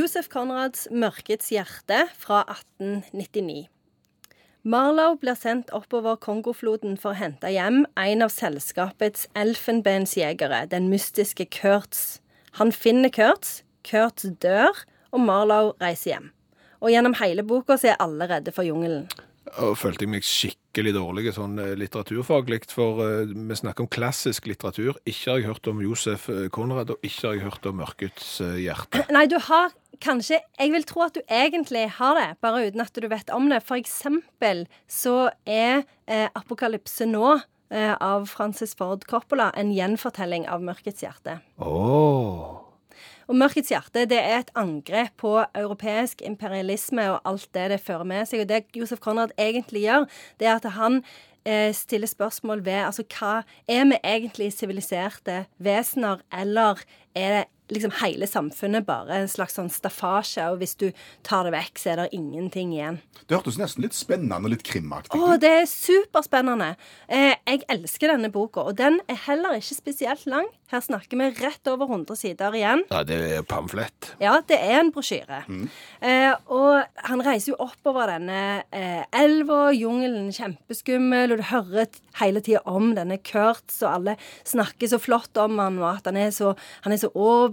Josef Konrads 'Mørkets hjerte' fra 1899. Marlow blir sendt oppover Kongofloden for å hente hjem en av selskapets elfenbensjegere, den mystiske Kurtz. Han finner Kurtz, Kurtz dør, og Marlow reiser hjem. Og gjennom hele boka så er alle redde for jungelen. Og følte jeg meg skikkelig dårlig sånn eh, litteraturfaglig, for uh, vi snakker om klassisk litteratur. Ikke har jeg hørt om Josef eh, Konrad, og ikke har jeg hørt om Mørkets hjerte. Nei, du har kanskje Jeg vil tro at du egentlig har det, bare uten at du vet om det. For eksempel så er eh, 'Apokalypse nå' eh, av Francis Ford Coppola en gjenfortelling av 'Mørkets hjerte'. Oh. Og 'Mørkets hjerte' det er et angrep på europeisk imperialisme og alt det det fører med seg. Og det Josef Conrad egentlig gjør, det er at han eh, stiller spørsmål ved altså hva Er vi egentlig siviliserte vesener, eller er det liksom hele samfunnet bare en slags sånn staffasje, og hvis du tar det vekk, så er det ingenting igjen. Det hørtes nesten litt spennende og litt krimaktig Å, det er superspennende. Eh, jeg elsker denne boka, og den er heller ikke spesielt lang. Her snakker vi rett over 100 sider igjen. Ja, det er pamflett. Ja, det er en brosjyre. Eh, og han reiser jo oppover denne eh, elva, jungelen, kjempeskummel, og du hører hele tida om denne Kurtz, og alle snakker så flott om han, og at han er så, han er så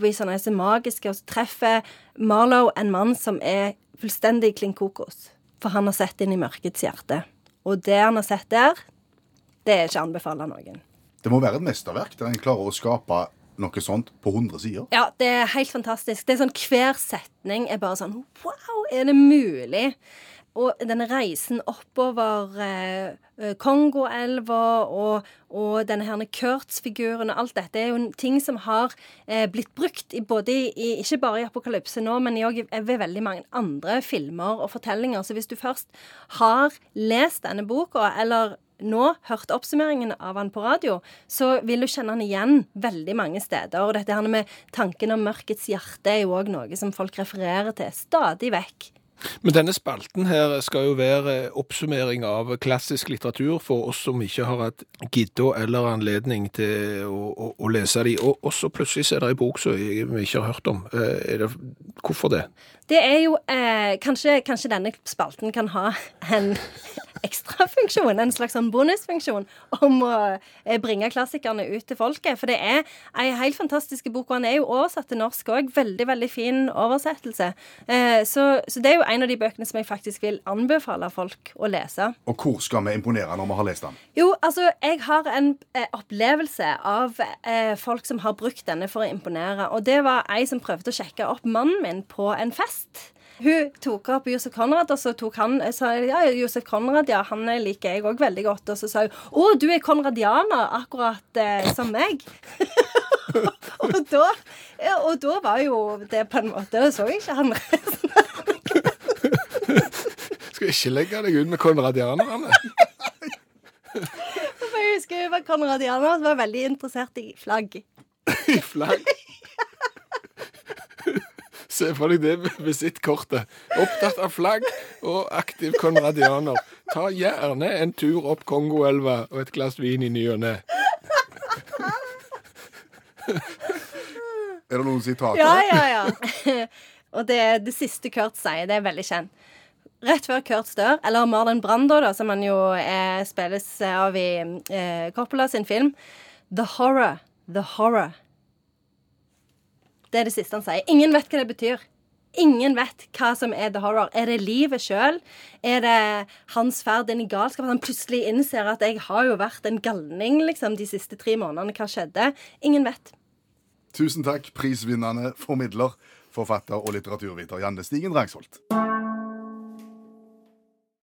overbevist, han er så magisk, og så treffer Marlow en mann som er fullstendig klin kokos. For han har sett inn i mørkets hjerte. Og det han har sett der, det er ikke anbefalt anbefale noen. Det må være et mesterverk der en klarer å skape noe sånt på 100 sider. Ja, det er helt fantastisk. Det er sånn, Hver setning er bare sånn Wow, er det mulig? Og denne reisen oppover eh, eh, Kongoelva og, og denne her Kurtz-figuren og alt dette er jo ting som har eh, blitt brukt i, både i, ikke bare i Apokalypse nå, men òg ved veldig mange andre filmer og fortellinger. Så hvis du først har lest denne boka, eller nå hørt oppsummeringen av han på radio, så vil du kjenne han igjen veldig mange steder. Og dette her med tanken om mørkets hjerte er jo òg noe som folk refererer til stadig vekk. Men denne spalten her skal jo være oppsummering av klassisk litteratur for oss som ikke har hatt gidda eller anledning til å, å, å lese de. Og, og så plutselig er det en bok som vi ikke har hørt om. Eh, det, hvorfor det? Det er jo eh, kanskje, kanskje denne spalten kan ha en ekstrafunksjon, en slags sånn bonusfunksjon, om å eh, bringe klassikerne ut til folket. For det er ei helt fantastisk bok, og han er jo oversatt til norsk òg. Veldig, veldig fin oversettelse. Eh, så, så det er jo en av de bøkene som jeg faktisk vil anbefale folk å lese. Og hvor skal vi imponere når vi har lest den? Jo, altså, jeg har en eh, opplevelse av folk som har brukt denne for å imponere. Og det var ei som prøvde å sjekke opp mannen min på en fest. Hun tok opp Josef Konrad, og så tok han jeg sa ja, Josef Konrad, ja, han liker jeg òg veldig godt. Og så sa hun å, du er konradianer, akkurat eh, som meg. og, da, og da var jo det på en måte Så jeg ikke han Skal ikke legge deg ut med konradianerne. Jeg husker hun var konradianer og var veldig interessert i flagg. I flagg. Se for deg det visittkortet. Opptatt av flagg og aktiv konradianer. Ta gjerne en tur opp Kongoelva og et glass vin i ny og ne. Er det noen sitater? Ja, ja, ja. og det, det siste Kurt sier, det er veldig kjent. Rett før Kurt dør, eller Marlon Brando, da, som han jo er, spilles av i eh, Coppola sin film The horror, the horror. Det er det siste han sier. Ingen vet hva det betyr. Ingen vet hva som er the horror. Er det livet sjøl? Er det hans ferd inn i galskap? At han plutselig innser at jeg har jo vært en galning liksom, de siste tre månedene. Hva skjedde? Ingen vet. Tusen takk, prisvinnende formidler, forfatter og litteraturviter Janne Stigen Drangsholt.